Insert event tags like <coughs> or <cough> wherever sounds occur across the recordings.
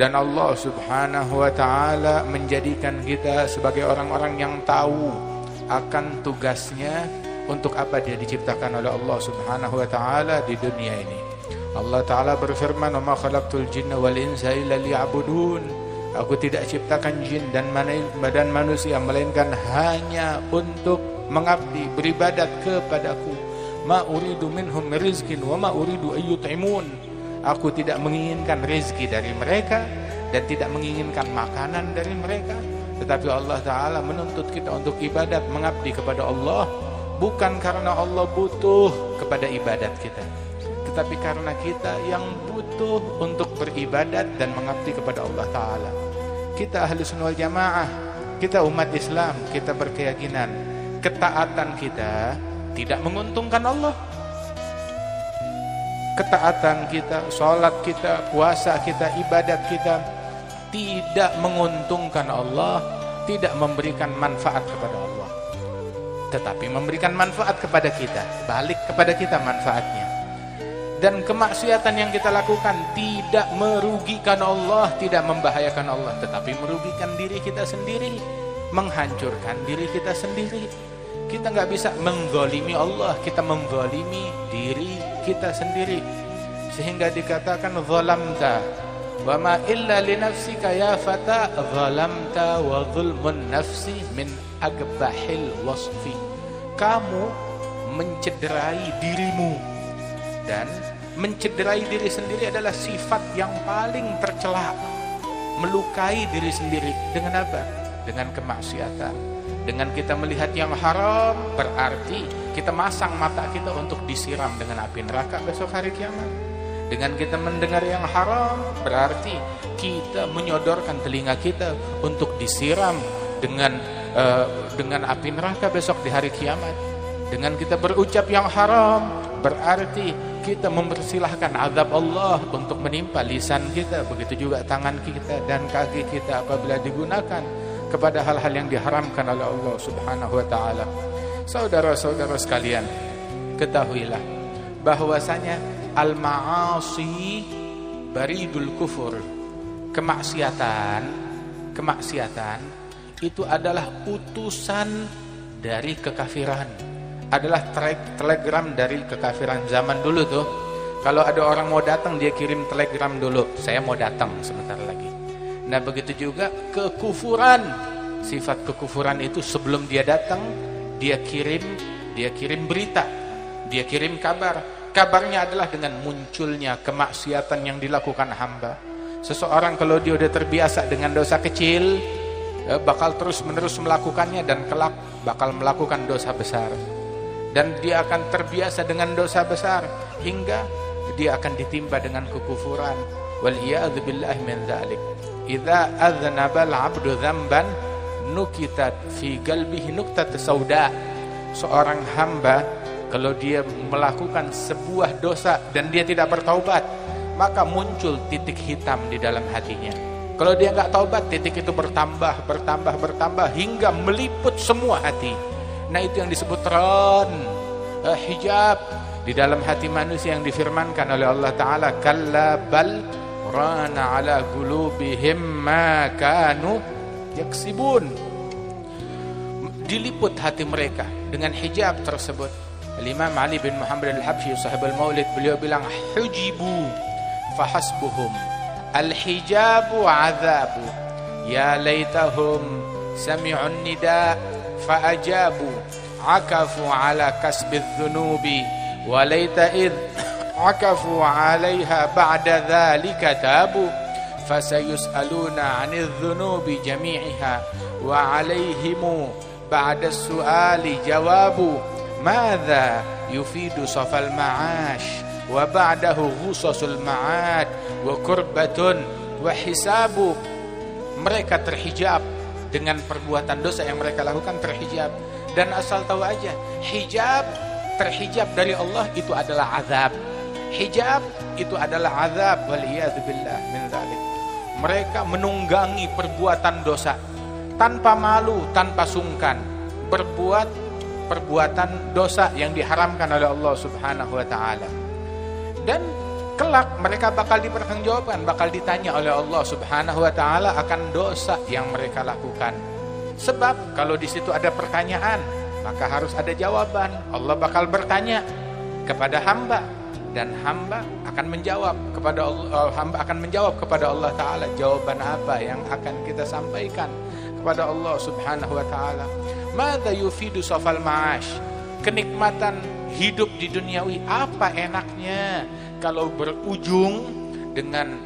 dan Allah Subhanahu wa taala menjadikan kita sebagai orang-orang yang tahu akan tugasnya untuk apa dia diciptakan oleh Allah Subhanahu wa taala di dunia ini. Allah taala berfirman, "Wa ma khalaqtul jinna wal insa illa liya'budun." Aku tidak ciptakan jin dan badan manusia melainkan hanya untuk mengabdi, beribadat kepadaku. Ma uridu minhum rizkin wa ma uridu ayyut'imun. Aku tidak menginginkan rezeki dari mereka dan tidak menginginkan makanan dari mereka. Tetapi Allah Ta'ala menuntut kita untuk ibadat, mengabdi kepada Allah. Bukan karena Allah butuh kepada ibadat kita. Tetapi karena kita yang butuh untuk beribadat dan mengabdi kepada Allah Ta'ala. Kita ahli sunnah jamaah, kita umat Islam, kita berkeyakinan. Ketaatan kita tidak menguntungkan Allah. Ketaatan kita, sholat kita, puasa kita, ibadat kita tidak menguntungkan Allah, tidak memberikan manfaat kepada Allah. Tetapi memberikan manfaat kepada kita, balik kepada kita manfaatnya. Dan kemaksiatan yang kita lakukan tidak merugikan Allah, tidak membahayakan Allah, tetapi merugikan diri kita sendiri, menghancurkan diri kita sendiri. Kita nggak bisa menggolimi Allah, kita menggolimi diri kita sendiri. Sehingga dikatakan zalamta Wa ma illa li nafsika ya fata zalamta wa zulmun nafsi min agbahil wasfi. Kamu mencederai dirimu dan mencederai diri sendiri adalah sifat yang paling tercela. Melukai diri sendiri dengan apa? Dengan kemaksiatan. Dengan kita melihat yang haram berarti kita masang mata kita untuk disiram dengan api neraka besok hari kiamat dengan kita mendengar yang haram berarti kita menyodorkan telinga kita untuk disiram dengan uh, dengan api neraka besok di hari kiamat. Dengan kita berucap yang haram berarti kita mempersilahkan azab Allah untuk menimpa lisan kita, begitu juga tangan kita dan kaki kita apabila digunakan kepada hal-hal yang diharamkan oleh Allah Subhanahu wa taala. Saudara-saudara sekalian, ketahuilah bahwasanya al-ma'asi baridul kufur. Kemaksiatan, kemaksiatan itu adalah utusan dari kekafiran. Adalah telegram dari kekafiran zaman dulu tuh. Kalau ada orang mau datang dia kirim telegram dulu, saya mau datang sebentar lagi. Nah, begitu juga kekufuran. Sifat kekufuran itu sebelum dia datang, dia kirim dia kirim berita, dia kirim kabar Kabarnya adalah dengan munculnya kemaksiatan yang dilakukan hamba. Seseorang kalau dia sudah terbiasa dengan dosa kecil, eh, bakal terus-menerus melakukannya dan kelak bakal melakukan dosa besar. Dan dia akan terbiasa dengan dosa besar hingga dia akan ditimpa dengan kekufuran. Wal billah min. Idza adznaba al-'abdu dzamban nukitat fi qalbihi nuqtat sauda. Seorang hamba kalau dia melakukan sebuah dosa dan dia tidak bertaubat, maka muncul titik hitam di dalam hatinya. Kalau dia nggak taubat, titik itu bertambah, bertambah, bertambah hingga meliput semua hati. Nah itu yang disebut ron, uh, hijab di dalam hati manusia yang difirmankan oleh Allah Taala, kalla bal rana ala gulubihim ma kanu yaksibun. Diliput hati mereka dengan hijab tersebut. Al-Imam Ali bin Muhammad Al-Habsyi sahib al-Maulid beliau bilang hujibu fahasbuhum al-hijabu azabu ya laitahum sami'un nida fa'ajabu akafu ala kasbi dhunubi wa laita id akafu alaiha ba'da dhalika tabu فسيسألون عن الذنوب جميعها وعليهم بعد السؤال جواب ماذا يفيد صف المعاش وبعده غصص المعاد وكربة وحساب mereka terhijab dengan perbuatan dosa yang mereka lakukan terhijab dan asal tahu aja hijab terhijab dari Allah itu adalah azab hijab itu adalah azab wal billah min dzalik mereka menunggangi perbuatan dosa tanpa malu tanpa sungkan berbuat perbuatan dosa yang diharamkan oleh Allah Subhanahu wa taala. Dan kelak mereka bakal dipertanggungjawabkan, bakal ditanya oleh Allah Subhanahu wa taala akan dosa yang mereka lakukan. Sebab kalau di situ ada pertanyaan, maka harus ada jawaban. Allah bakal bertanya kepada hamba dan hamba akan menjawab kepada Allah eh, hamba akan menjawab kepada Allah taala jawaban apa yang akan kita sampaikan kepada Allah Subhanahu wa taala. Mada yufidu safal ma'ash? Kenikmatan hidup di duniawi apa enaknya kalau berujung dengan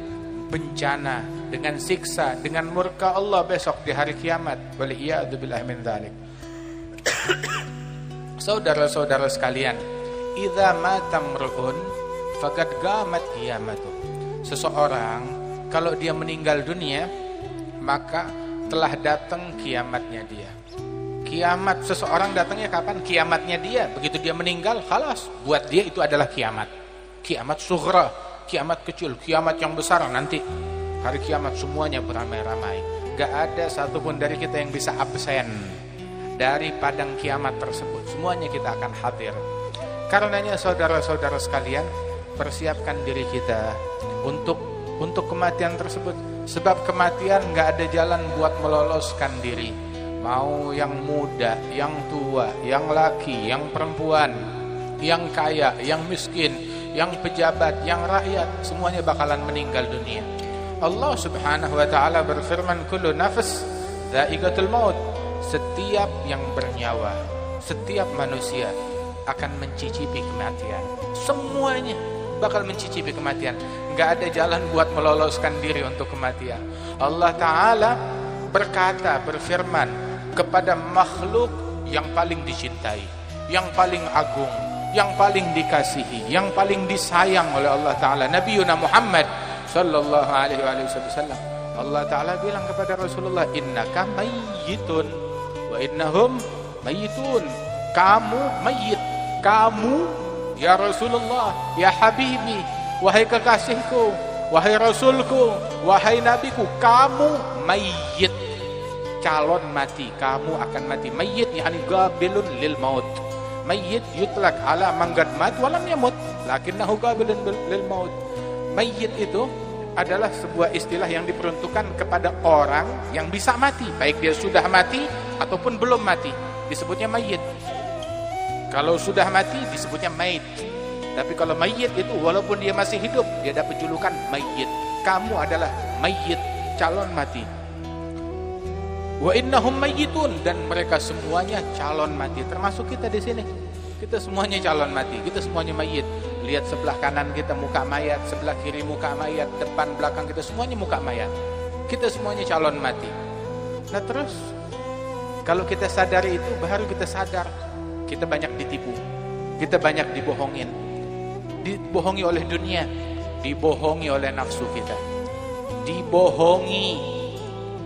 bencana, dengan siksa, dengan murka Allah besok di hari kiamat. Waliyadzubillah min dzalik. <coughs> Saudara-saudara sekalian, idza mata mru'un faqad gamat qiyamatu. Seseorang kalau dia meninggal dunia, maka telah datang kiamatnya dia. Kiamat seseorang datangnya kapan? Kiamatnya dia. Begitu dia meninggal, halas. Buat dia itu adalah kiamat kiamat sughra, kiamat kecil, kiamat yang besar nanti. Hari kiamat semuanya beramai-ramai. Gak ada satupun dari kita yang bisa absen dari padang kiamat tersebut. Semuanya kita akan hadir. Karenanya saudara-saudara sekalian, persiapkan diri kita untuk untuk kematian tersebut. Sebab kematian gak ada jalan buat meloloskan diri. Mau yang muda, yang tua, yang laki, yang perempuan, yang kaya, yang miskin, yang pejabat, yang rakyat, semuanya bakalan meninggal dunia. Allah Subhanahu wa taala berfirman, "Kullu nafs dha'iqatul maut." Setiap yang bernyawa, setiap manusia akan mencicipi kematian. Semuanya bakal mencicipi kematian. Enggak ada jalan buat meloloskan diri untuk kematian. Allah taala berkata, berfirman kepada makhluk yang paling dicintai, yang paling agung, yang paling dikasihi, yang paling disayang oleh Allah Taala Nabi Yuna Muhammad sallallahu alaihi wasallam. Allah Taala bilang kepada Rasulullah, "Innaka mayyitun wa innahum mayyitun." Kamu mayit. Kamu ya Rasulullah, ya Habibi, wahai kekasihku, wahai Rasulku, wahai Nabiku, kamu mayit. Calon mati, kamu akan mati. Mayit yakni gabilun lil maut Mayyit yutlak ala manggad mat walam yamut lakinnahu qabilun lil maut. Mayyit itu adalah sebuah istilah yang diperuntukkan kepada orang yang bisa mati, baik dia sudah mati ataupun belum mati, disebutnya mayyit. Kalau sudah mati disebutnya mayit. Tapi kalau mayyit itu walaupun dia masih hidup, dia dapat julukan mayyit. Kamu adalah mayyit, calon mati. Wa innahum mayyitun dan mereka semuanya calon mati termasuk kita di sini. Kita semuanya calon mati, kita semuanya mayit. Lihat sebelah kanan kita muka mayat, sebelah kiri muka mayat, depan belakang kita semuanya muka mayat. Kita semuanya calon mati. Nah terus kalau kita sadari itu baru kita sadar kita banyak ditipu. Kita banyak dibohongin. Dibohongi oleh dunia, dibohongi oleh nafsu kita. Dibohongi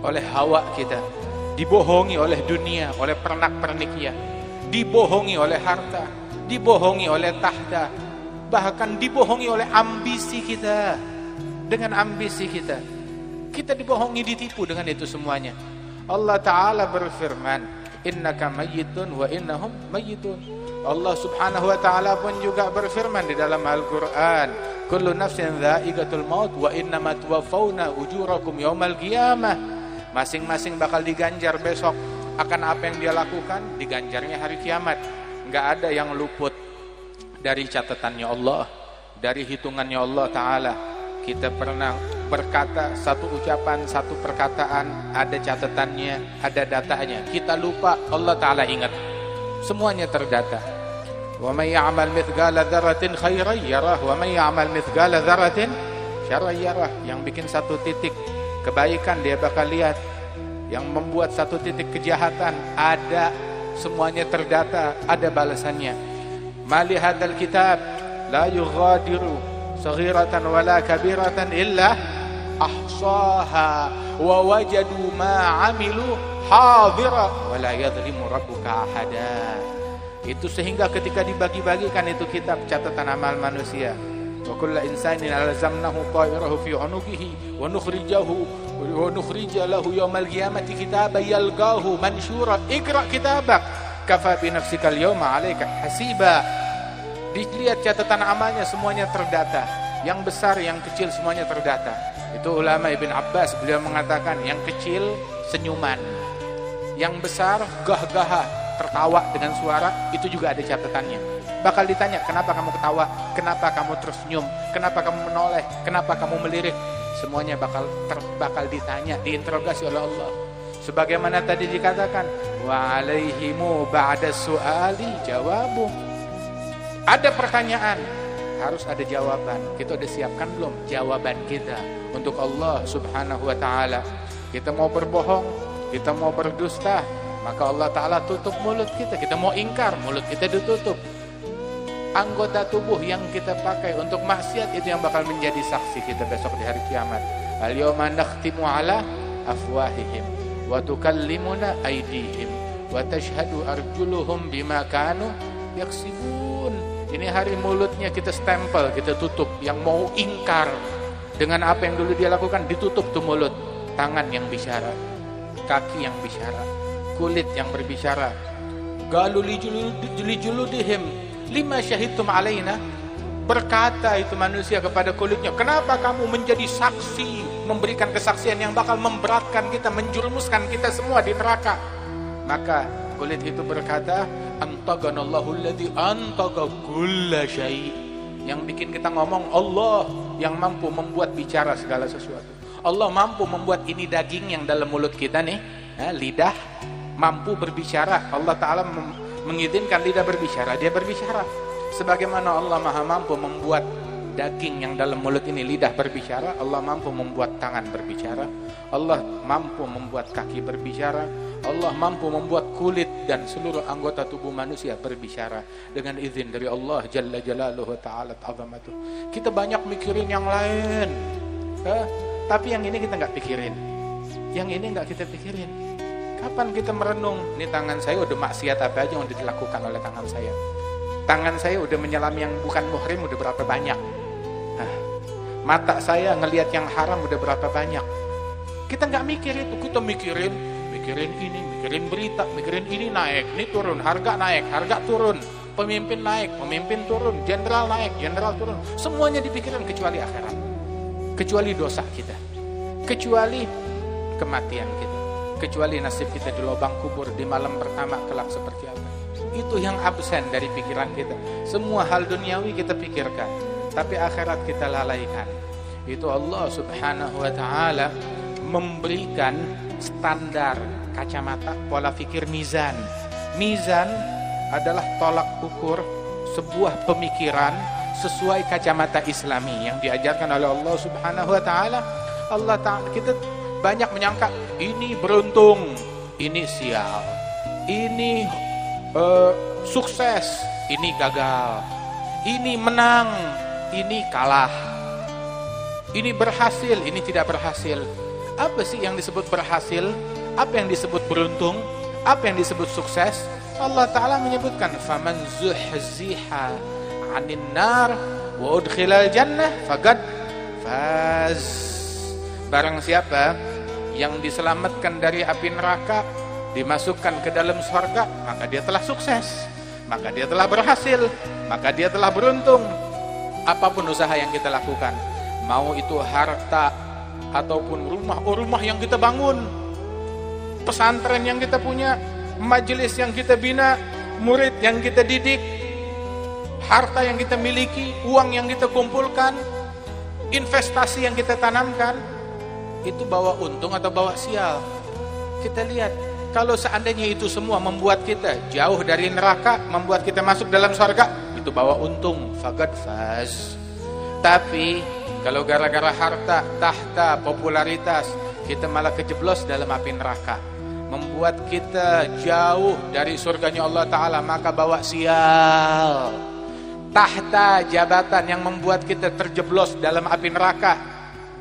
oleh hawa kita dibohongi oleh dunia, oleh pernak-perniknya, dibohongi oleh harta, dibohongi oleh tahta, bahkan dibohongi oleh ambisi kita. Dengan ambisi kita, kita dibohongi, ditipu dengan itu semuanya. Allah Ta'ala berfirman, Innaka mayyitun wa innahum mayyitun. Allah Subhanahu wa taala pun juga berfirman di dalam Al-Qur'an, "Kullu nafsin dha'iqatul maut wa innama tuwaffawna ujurakum yaumal qiyamah." Masing-masing bakal diganjar besok akan apa yang dia lakukan, diganjarnya hari kiamat. Enggak ada yang luput dari catatannya Allah, dari hitungannya Allah taala. Kita pernah berkata satu ucapan, satu perkataan, ada catatannya, ada datanya. Kita lupa, Allah taala ingat. Semuanya terdata. Ya'mal mithqala dzarratin khairan yarah wa may ya'mal mithqala dzarratin syarran yarah. Yang bikin satu titik kebaikan dia bakal lihat yang membuat satu titik kejahatan ada semuanya terdata ada balasannya mali hadzal kitab la yughadiru wala kabiratan illa ahsaha wa wajadu ma amilu hadira wala yadhlimu rabbuka ahada. Itu sehingga ketika dibagi-bagikan itu kitab catatan amal manusia. Wa kullu insanin alzamnahu ta'irahu fi unuqihi wa nukhrijahu wa nukhrija lahu yawmal qiyamati kitaban yalqahu mansyura ikra kitabak. Kafa bi nafsika al-yawma 'alaika hasiba dilihat catatan amalnya semuanya terdata Yang besar, yang kecil semuanya terdata. Itu ulama Ibn Abbas beliau mengatakan yang kecil senyuman. Yang besar gah-gah tertawa dengan suara itu juga ada catatannya. Bakal ditanya kenapa kamu ketawa, kenapa kamu terus senyum, kenapa kamu menoleh, kenapa kamu melirik. Semuanya bakal ter, bakal ditanya, diinterogasi oleh Allah. Sebagaimana tadi dikatakan, wa alaihimu ba'da su'ali jawabu. Ada pertanyaan, harus ada jawaban. Kita udah siapkan belum jawaban kita untuk Allah Subhanahu wa taala? Kita mau berbohong, kita mau berdusta, maka Allah taala tutup mulut kita. Kita mau ingkar, mulut kita ditutup. Anggota tubuh yang kita pakai untuk maksiat itu yang bakal menjadi saksi kita besok di hari kiamat. Al-yawma nakhtimu ala afwahihim wa tukallimuna aydihim wa tashhadu arjuluhum bima kanu yaksibun. Ini hari mulutnya kita stempel, kita tutup. Yang mau ingkar dengan apa yang dulu dia lakukan, ditutup tuh mulut. Tangan yang bicara, kaki yang bicara, kulit yang berbicara. Galu lijuludihim lima syahidtum alaina berkata itu manusia kepada kulitnya kenapa kamu menjadi saksi memberikan kesaksian yang bakal memberatkan kita menjurumuskan kita semua di neraka maka kulit itu berkata antaganallahu alladhi antaga kulla syai. Yang bikin kita ngomong Allah yang mampu membuat bicara segala sesuatu. Allah mampu membuat ini daging yang dalam mulut kita nih ya, lidah mampu berbicara. Allah Ta'ala mengizinkan lidah berbicara. Dia berbicara. Sebagaimana Allah maha mampu membuat daging yang dalam mulut ini lidah berbicara Allah mampu membuat tangan berbicara Allah mampu membuat kaki berbicara Allah mampu membuat kulit dan seluruh anggota tubuh manusia berbicara dengan izin dari Allah Jalla Jalaluhu Ta'ala Ta'zamatuh. Kita banyak mikirin yang lain. Eh, tapi yang ini kita nggak pikirin. Yang ini nggak kita pikirin. Kapan kita merenung? Ini tangan saya udah maksiat apa aja yang udah dilakukan oleh tangan saya. Tangan saya udah menyelam yang bukan muhrim udah berapa banyak. Nah, mata saya ngelihat yang haram udah berapa banyak. Kita nggak mikir itu, kita mikirin mikirin ini, mikirin berita, mikirin ini naik, ini turun, harga naik, harga turun, pemimpin naik, pemimpin turun, jenderal naik, jenderal turun. Semuanya dipikirin kecuali akhirat. Kecuali dosa kita. Kecuali kematian kita. Kecuali nasib kita di lubang kubur di malam pertama kelak seperti apa. Itu yang absen dari pikiran kita. Semua hal duniawi kita pikirkan, tapi akhirat kita lalaikan. Itu Allah Subhanahu wa taala memberikan standar kacamata pola pikir mizan. Mizan adalah tolak ukur sebuah pemikiran sesuai kacamata Islami yang diajarkan oleh Allah Subhanahu wa taala. Allah taala kita banyak menyangka ini beruntung, ini sial, ini uh, sukses, ini gagal, ini menang, ini kalah, ini berhasil, ini tidak berhasil. Apa sih yang disebut berhasil? Apa yang disebut beruntung? Apa yang disebut sukses? Allah Ta'ala menyebutkan faman zuhziha 'anil nar wa udkhilal jannah faqad faz. Barang siapa yang diselamatkan dari api neraka, dimasukkan ke dalam surga, maka dia telah sukses. Maka dia telah berhasil, maka dia telah beruntung. Apa pun usaha yang kita lakukan, mau itu harta, ataupun rumah oh rumah yang kita bangun pesantren yang kita punya majelis yang kita bina murid yang kita didik harta yang kita miliki uang yang kita kumpulkan investasi yang kita tanamkan itu bawa untung atau bawa sial? Kita lihat kalau seandainya itu semua membuat kita jauh dari neraka membuat kita masuk dalam surga itu bawa untung fagad faz tapi kalau gara-gara harta, tahta, popularitas, kita malah kejeblos dalam api neraka. Membuat kita jauh dari surganya Allah Ta'ala, maka bawa sial. Tahta, jabatan yang membuat kita terjeblos dalam api neraka.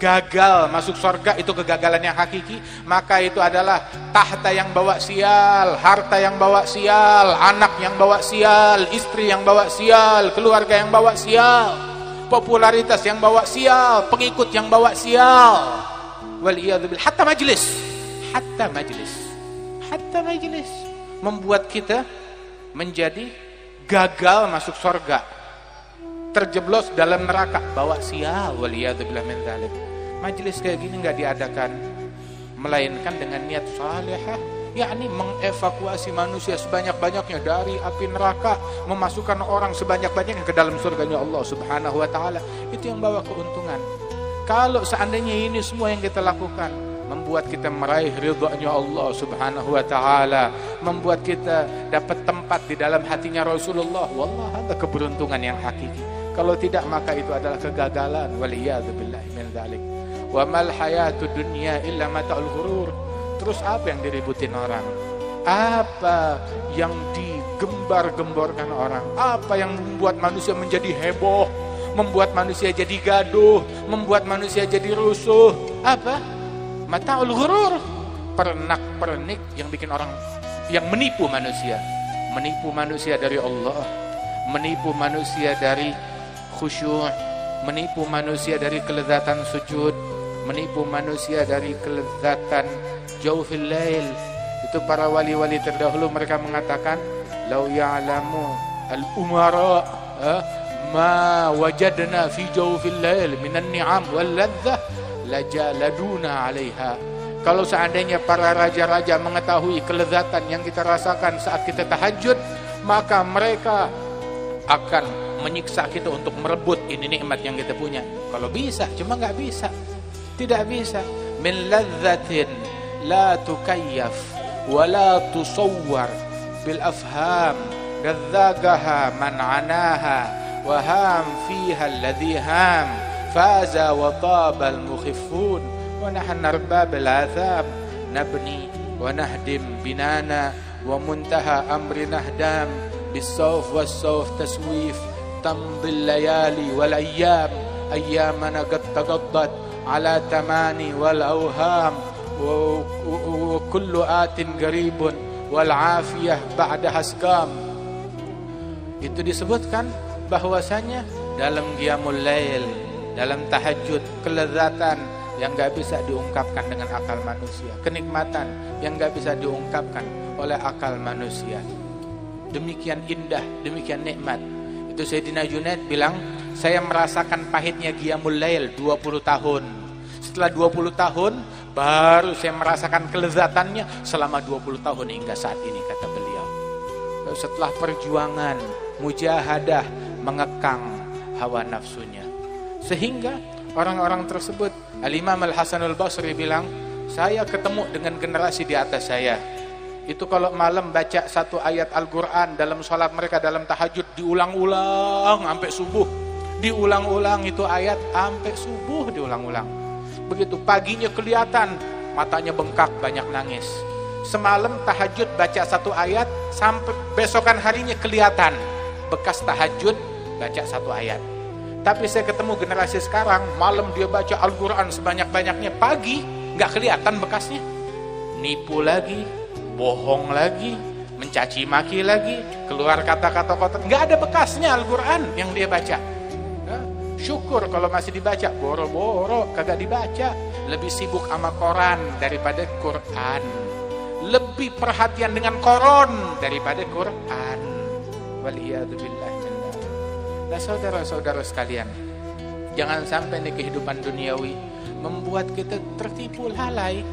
Gagal masuk surga itu kegagalan yang hakiki. Maka itu adalah tahta yang bawa sial Harta yang bawa sial Anak yang bawa sial Istri yang bawa sial Keluarga yang bawa sial popularitas yang bawa sial, pengikut yang bawa sial. Wal hatta majlis, hatta majlis, hatta majlis. Membuat kita menjadi gagal masuk surga. terjeblos dalam neraka. Bawa sial. Waliyadzubillah min dzalik majelis kayak gini nggak diadakan melainkan dengan niat salihah yakni mengevakuasi manusia sebanyak-banyaknya dari api neraka memasukkan orang sebanyak-banyaknya ke dalam surganya Allah Subhanahu wa taala itu yang bawa keuntungan kalau seandainya ini semua yang kita lakukan membuat kita meraih ridhonya Allah Subhanahu wa taala, membuat kita dapat tempat di dalam hatinya Rasulullah. Wallah ada keberuntungan yang hakiki. Kalau tidak maka itu adalah kegagalan. Waliyadzubillah min dzalik. Wa mal hayatud dunya illa mata'ul. Terus apa yang diributin orang? Apa yang digembar-gemborkan orang? Apa yang membuat manusia menjadi heboh? Membuat manusia jadi gaduh, membuat manusia jadi rusuh. Apa? Mata'ul ghurur. Pernak-pernik yang bikin orang yang menipu manusia. Menipu manusia dari Allah, menipu manusia dari khusyuk, menipu manusia dari kelezatan sujud, menipu manusia dari kelezatan jauhil lail. Itu para wali-wali terdahulu mereka mengatakan, "Lau ya'lamu al-umara eh, ma wajadna fi jawfil lail minan ni'am wal ladzah lajaladuna 'alaiha." Kalau seandainya para raja-raja mengetahui kelezatan yang kita rasakan saat kita tahajud, maka mereka akan menyiksa kita untuk merebut ini nikmat yang kita punya. Kalau bisa, cuma nggak bisa. Tidak bisa. Min ladzatin la tukayyaf wa la tusawwar bil afham gadzagaha man anaha wa ham fiha alladhi ham faza wa taba al mukhiffun wa nahnu arbab al athab nabni wa nahdim binana wa muntaha amri nahdam بالسوف والسوف تسويف تمضي الليالي والأيام أيامنا قد تقضت على تماني والأوهام وكل آت قريب والعافية بعدها سقام itu disebutkan bahwasanya dalam qiyamul lail dalam tahajud kelezatan yang gak bisa diungkapkan dengan akal manusia kenikmatan yang gak bisa diungkapkan oleh akal manusia demikian indah, demikian nikmat. Itu Sayyidina Junaid bilang, saya merasakan pahitnya Qiyamul Lail 20 tahun. Setelah 20 tahun, baru saya merasakan kelezatannya selama 20 tahun hingga saat ini, kata beliau. Setelah perjuangan, mujahadah, mengekang hawa nafsunya. Sehingga orang-orang tersebut, Al-Imam Al-Hasanul Basri bilang, saya ketemu dengan generasi di atas saya itu kalau malam baca satu ayat Al-Quran dalam sholat mereka dalam tahajud diulang-ulang sampai subuh. Diulang-ulang itu ayat sampai subuh diulang-ulang. Begitu paginya kelihatan matanya bengkak banyak nangis. Semalam tahajud baca satu ayat sampai besokan harinya kelihatan bekas tahajud baca satu ayat. Tapi saya ketemu generasi sekarang malam dia baca Al-Quran sebanyak-banyaknya pagi nggak kelihatan bekasnya. Nipu lagi, bohong lagi, mencaci maki lagi, keluar kata-kata kotor. Nggak ada bekasnya Al-Quran yang dia baca. Syukur kalau masih dibaca, boro-boro kagak dibaca. Lebih sibuk sama koran daripada Quran. Lebih perhatian dengan koron daripada Quran. Waliyadzubillah. Nah saudara-saudara sekalian, jangan sampai nih kehidupan duniawi membuat kita tertipu lalai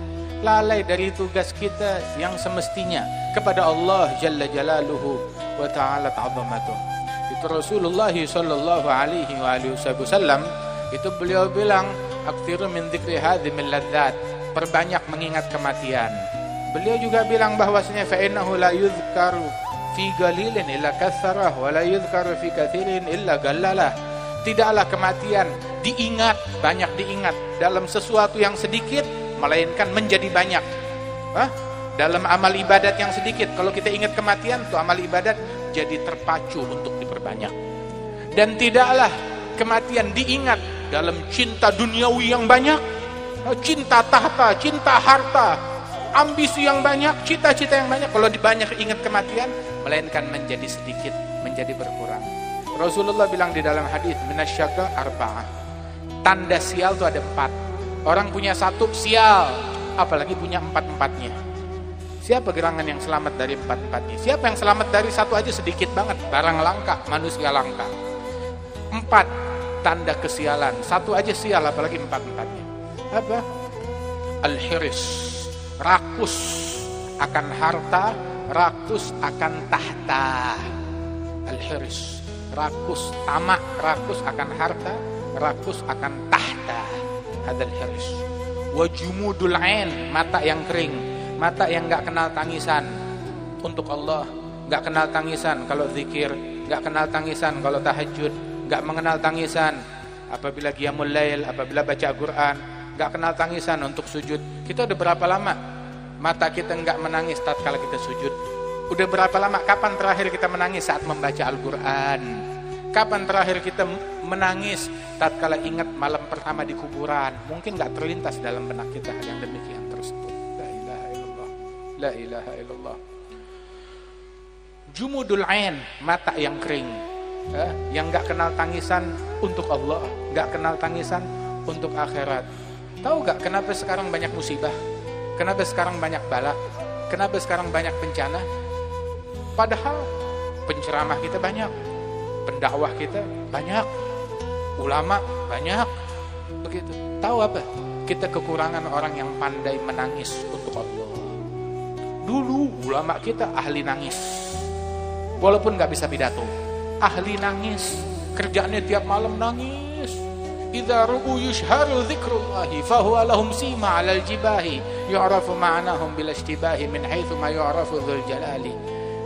lalai dari tugas kita yang semestinya kepada Allah Jalla Jalaluhu wa Ta'ala ta'zamatuh. Itu Rasulullah sallallahu alaihi wasallam itu beliau bilang aktiru min dzikri hadhimil ladzat perbanyak mengingat kematian. Beliau juga bilang bahwasanya fa innahu la yuzkaru fi galilin illa katsarah wa la yuzkaru fi katsirin illa gallalah. Tidaklah kematian diingat, banyak diingat dalam sesuatu yang sedikit melainkan menjadi banyak. Hah? Dalam amal ibadat yang sedikit, kalau kita ingat kematian, tuh amal ibadat jadi terpacu untuk diperbanyak. Dan tidaklah kematian diingat dalam cinta duniawi yang banyak, cinta tahta, cinta harta, ambisi yang banyak, cita-cita yang banyak. Kalau dibanyak ingat kematian, melainkan menjadi sedikit, menjadi berkurang. Rasulullah bilang di dalam hadis minasyaka arba'ah. Tanda sial itu ada empat Orang punya satu sial, apalagi punya empat-empatnya. Siapa gerangan yang selamat dari empat-empatnya? Siapa yang selamat dari satu aja sedikit banget? Barang langka, manusia langka. Empat tanda kesialan. Satu aja sial apalagi empat-empatnya. Apa? Al-hiris. Rakus akan harta, rakus akan tahta. Al-hiris. Rakus tamak, rakus akan harta, rakus akan tahta. Hadal hiris. Wajumudul ain, mata yang kering, mata yang nggak kenal tangisan untuk Allah, nggak kenal tangisan kalau zikir, nggak kenal tangisan kalau tahajud, nggak mengenal tangisan apabila qiyamul lail, apabila baca Al-Qur'an, nggak kenal tangisan untuk sujud. Kita udah berapa lama mata kita nggak menangis tatkala kita sujud? Udah berapa lama kapan terakhir kita menangis saat membaca Al-Qur'an? Kapan terakhir kita menangis tatkala ingat malam pertama di kuburan? Mungkin nggak terlintas dalam benak kita yang demikian La ilaha illallah. Jumudul ain, mata yang kering eh, yang nggak kenal tangisan untuk Allah, nggak kenal tangisan untuk akhirat. Tahu nggak kenapa sekarang banyak musibah? Kenapa sekarang banyak bala? Kenapa sekarang banyak bencana? Padahal penceramah kita banyak, pendakwah kita banyak, ulama banyak, begitu. Tahu apa? Kita kekurangan orang yang pandai menangis untuk Allah. Dulu ulama kita ahli nangis, walaupun nggak bisa pidato. Ahli nangis. Kerjaannya tiap malam nangis. Idza yushharu lahum sima jibahi. Yu'rafu ma'nahum bil min haitsu ma jalali.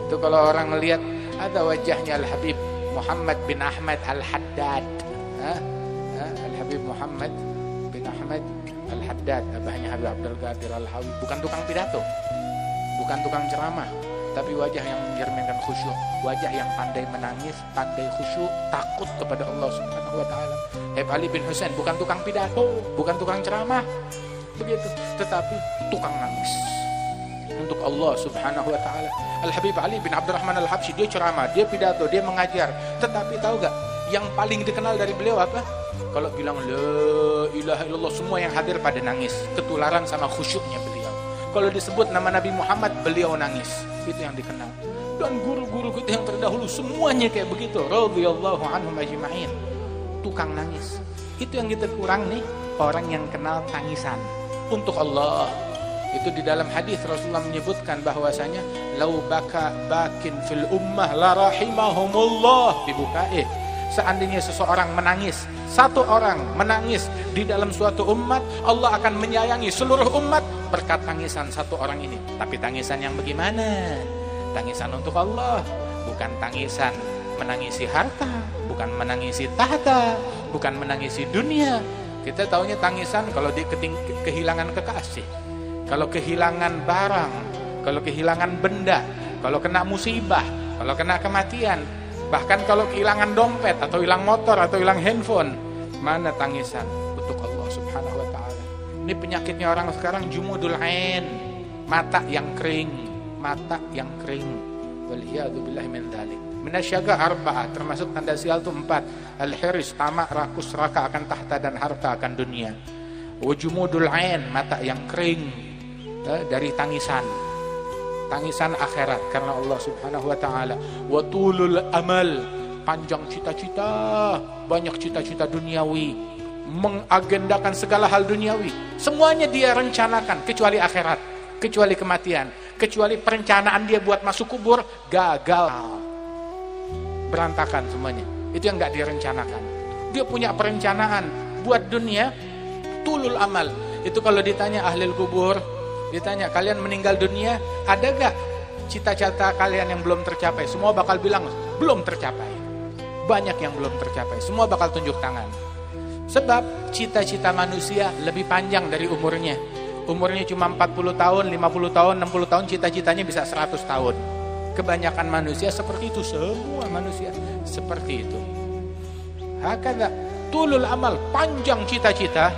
Itu kalau orang melihat ada wajahnya Al Habib Muhammad bin Ahmad Al Haddad Al Habib Muhammad bin Ahmad Al Haddad abahnya Habib Abdul Qadir Al Hawi bukan tukang pidato bukan tukang ceramah tapi wajah yang mencerminkan khusyuk, wajah yang pandai menangis, pandai khusyuk, takut kepada Allah Subhanahu wa taala. Habib Ali bin Husain bukan tukang pidato, bukan tukang ceramah. Begitu, tetapi tukang nangis untuk Allah Subhanahu wa taala. Al Habib Ali bin Abdurrahman Al Habsyi dia ceramah, dia pidato, dia mengajar, tetapi tahu gak yang paling dikenal dari beliau apa? Kalau bilang la ilaha illallah semua yang hadir pada nangis, ketularan sama khusyuknya beliau. Kalau disebut nama Nabi Muhammad, beliau nangis. Itu yang dikenal. Dan guru-guru kita yang terdahulu semuanya kayak begitu. Radhiyallahu anhum ajma'in. Tukang nangis. Itu yang kita kurang nih, orang yang kenal tangisan untuk Allah. Itu di dalam hadis Rasulullah menyebutkan bahwasanya lau baka bakin fil ummah la rahimahumullah dibuka eh seandainya seseorang menangis satu orang menangis di dalam suatu umat Allah akan menyayangi seluruh umat berkat tangisan satu orang ini. Tapi tangisan yang bagaimana? Tangisan untuk Allah bukan tangisan menangisi harta bukan menangisi tahta bukan menangisi dunia. Kita tahunya tangisan kalau di kehilangan kekasih kalau kehilangan barang kalau kehilangan benda kalau kena musibah kalau kena kematian Bahkan kalau kehilangan dompet atau hilang motor atau hilang handphone, mana tangisan untuk Allah Subhanahu. Ini penyakitnya orang sekarang jumudul ain, mata yang kering, mata yang kering. Waliyadzubillah min dzalik. Minasyaga arba'ah termasuk tanda sial itu empat. Al-hiris, tamak, rakus, raka akan tahta dan harta akan dunia. Wujumudul ain, mata yang kering eh, dari tangisan tangisan akhirat karena Allah Subhanahu wa taala. Wa tulul amal, panjang cita-cita, banyak cita-cita duniawi, mengagendakan segala hal duniawi. Semuanya dia rencanakan kecuali akhirat, kecuali kematian, kecuali perencanaan dia buat masuk kubur gagal. Berantakan semuanya. Itu yang nggak direncanakan. Dia punya perencanaan buat dunia tulul amal. Itu kalau ditanya ahli kubur, Ditanya, kalian meninggal dunia, ada gak cita-cita kalian yang belum tercapai? Semua bakal bilang, belum tercapai. Banyak yang belum tercapai, semua bakal tunjuk tangan. Sebab cita-cita manusia lebih panjang dari umurnya. Umurnya cuma 40 tahun, 50 tahun, 60 tahun, cita-citanya bisa 100 tahun. Kebanyakan manusia seperti itu, semua manusia seperti itu. Hakada tulul amal, panjang cita-cita,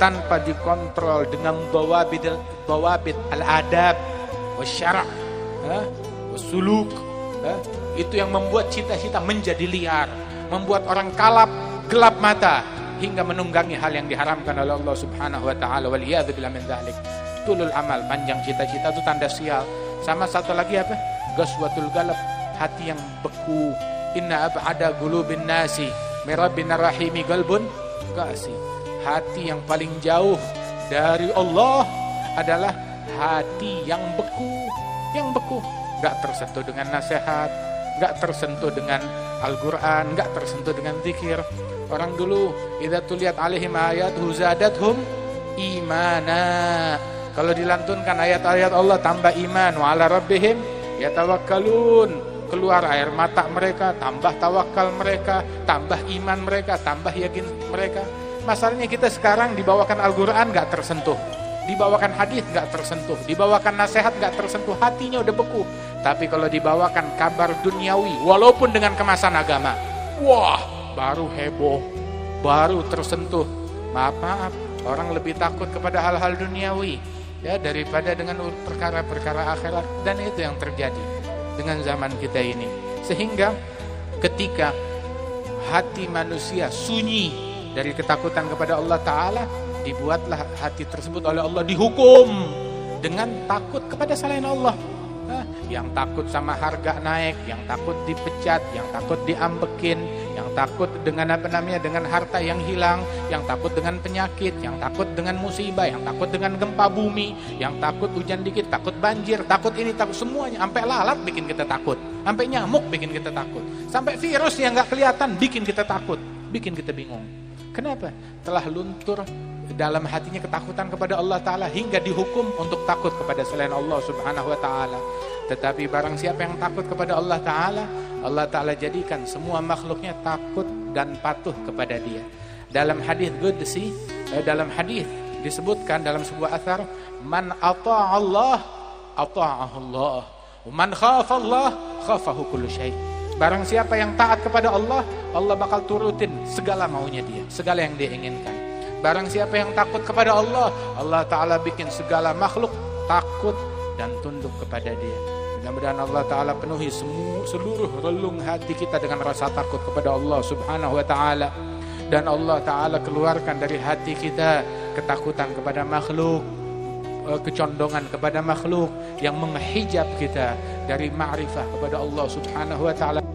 tanpa dikontrol dengan bawabit bawabit al-adab wasyara' wasuluk itu yang membuat cita-cita menjadi liar membuat orang kalap gelap mata hingga menunggangi hal yang diharamkan oleh Allah Subhanahu wa taala. Wal billah min tulul amal panjang cita-cita itu tanda sial. Sama satu lagi apa? Gaswatul galab hati yang beku. Inna ab'ada qulubin nasi Mirabbina rahimi galbun kasih. Hati yang paling jauh dari Allah adalah hati yang beku, yang beku, gak tersentuh dengan nasihat, gak tersentuh dengan Al-Quran, gak tersentuh dengan zikir. Orang dulu, idza tuliat alaihim ayat huzadathum imana. Kalau dilantunkan ayat-ayat Allah tambah iman wa ala rabbihim yatawakkalun. Keluar air mata mereka, tambah tawakal mereka, tambah iman mereka, tambah yakin mereka. Masalahnya kita sekarang dibawakan Al-Quran gak tersentuh. Dibawakan hadis gak tersentuh. Dibawakan nasihat gak tersentuh. Hatinya udah beku. Tapi kalau dibawakan kabar duniawi, walaupun dengan kemasan agama, wah baru heboh, baru tersentuh. Maaf maaf, orang lebih takut kepada hal-hal duniawi ya daripada dengan perkara-perkara akhirat dan itu yang terjadi dengan zaman kita ini. Sehingga ketika hati manusia sunyi dari ketakutan kepada Allah Ta'ala, dibuatlah hati tersebut oleh Allah dihukum dengan takut kepada selain Allah. Yang takut sama harga naik, yang takut dipecat, yang takut diambekin, yang takut dengan apa namanya dengan harta yang hilang, yang takut dengan penyakit, yang takut dengan musibah, yang takut dengan gempa bumi, yang takut hujan dikit, takut banjir, takut ini, takut semuanya, sampai lalat bikin kita takut, sampai nyamuk bikin kita takut, sampai virus yang nggak kelihatan bikin kita takut, bikin kita bingung. Kenapa? Telah luntur dalam hatinya ketakutan kepada Allah Ta'ala hingga dihukum untuk takut kepada selain Allah Subhanahu Wa Ta'ala. Tetapi barang siapa yang takut kepada Allah Ta'ala, Allah Ta'ala jadikan semua makhluknya takut dan patuh kepada dia. Dalam hadis Qudsi, eh, dalam hadis disebutkan dalam sebuah asar, man ata'a Allah, ata'ahu Allah. Man khafa Allah, khafahu kullu syai'. Barang siapa yang taat kepada Allah, Allah bakal turutin segala maunya dia, segala yang dia inginkan. Barang siapa yang takut kepada Allah, Allah Ta'ala bikin segala makhluk takut dan tunduk kepada dia. Mudah-mudahan Allah Ta'ala penuhi seluruh relung hati kita dengan rasa takut kepada Allah Subhanahu Wa Ta'ala. Dan Allah Ta'ala keluarkan dari hati kita ketakutan kepada makhluk, kecondongan kepada makhluk yang menghijab kita dari ma'rifah kepada Allah Subhanahu Wa Ta'ala.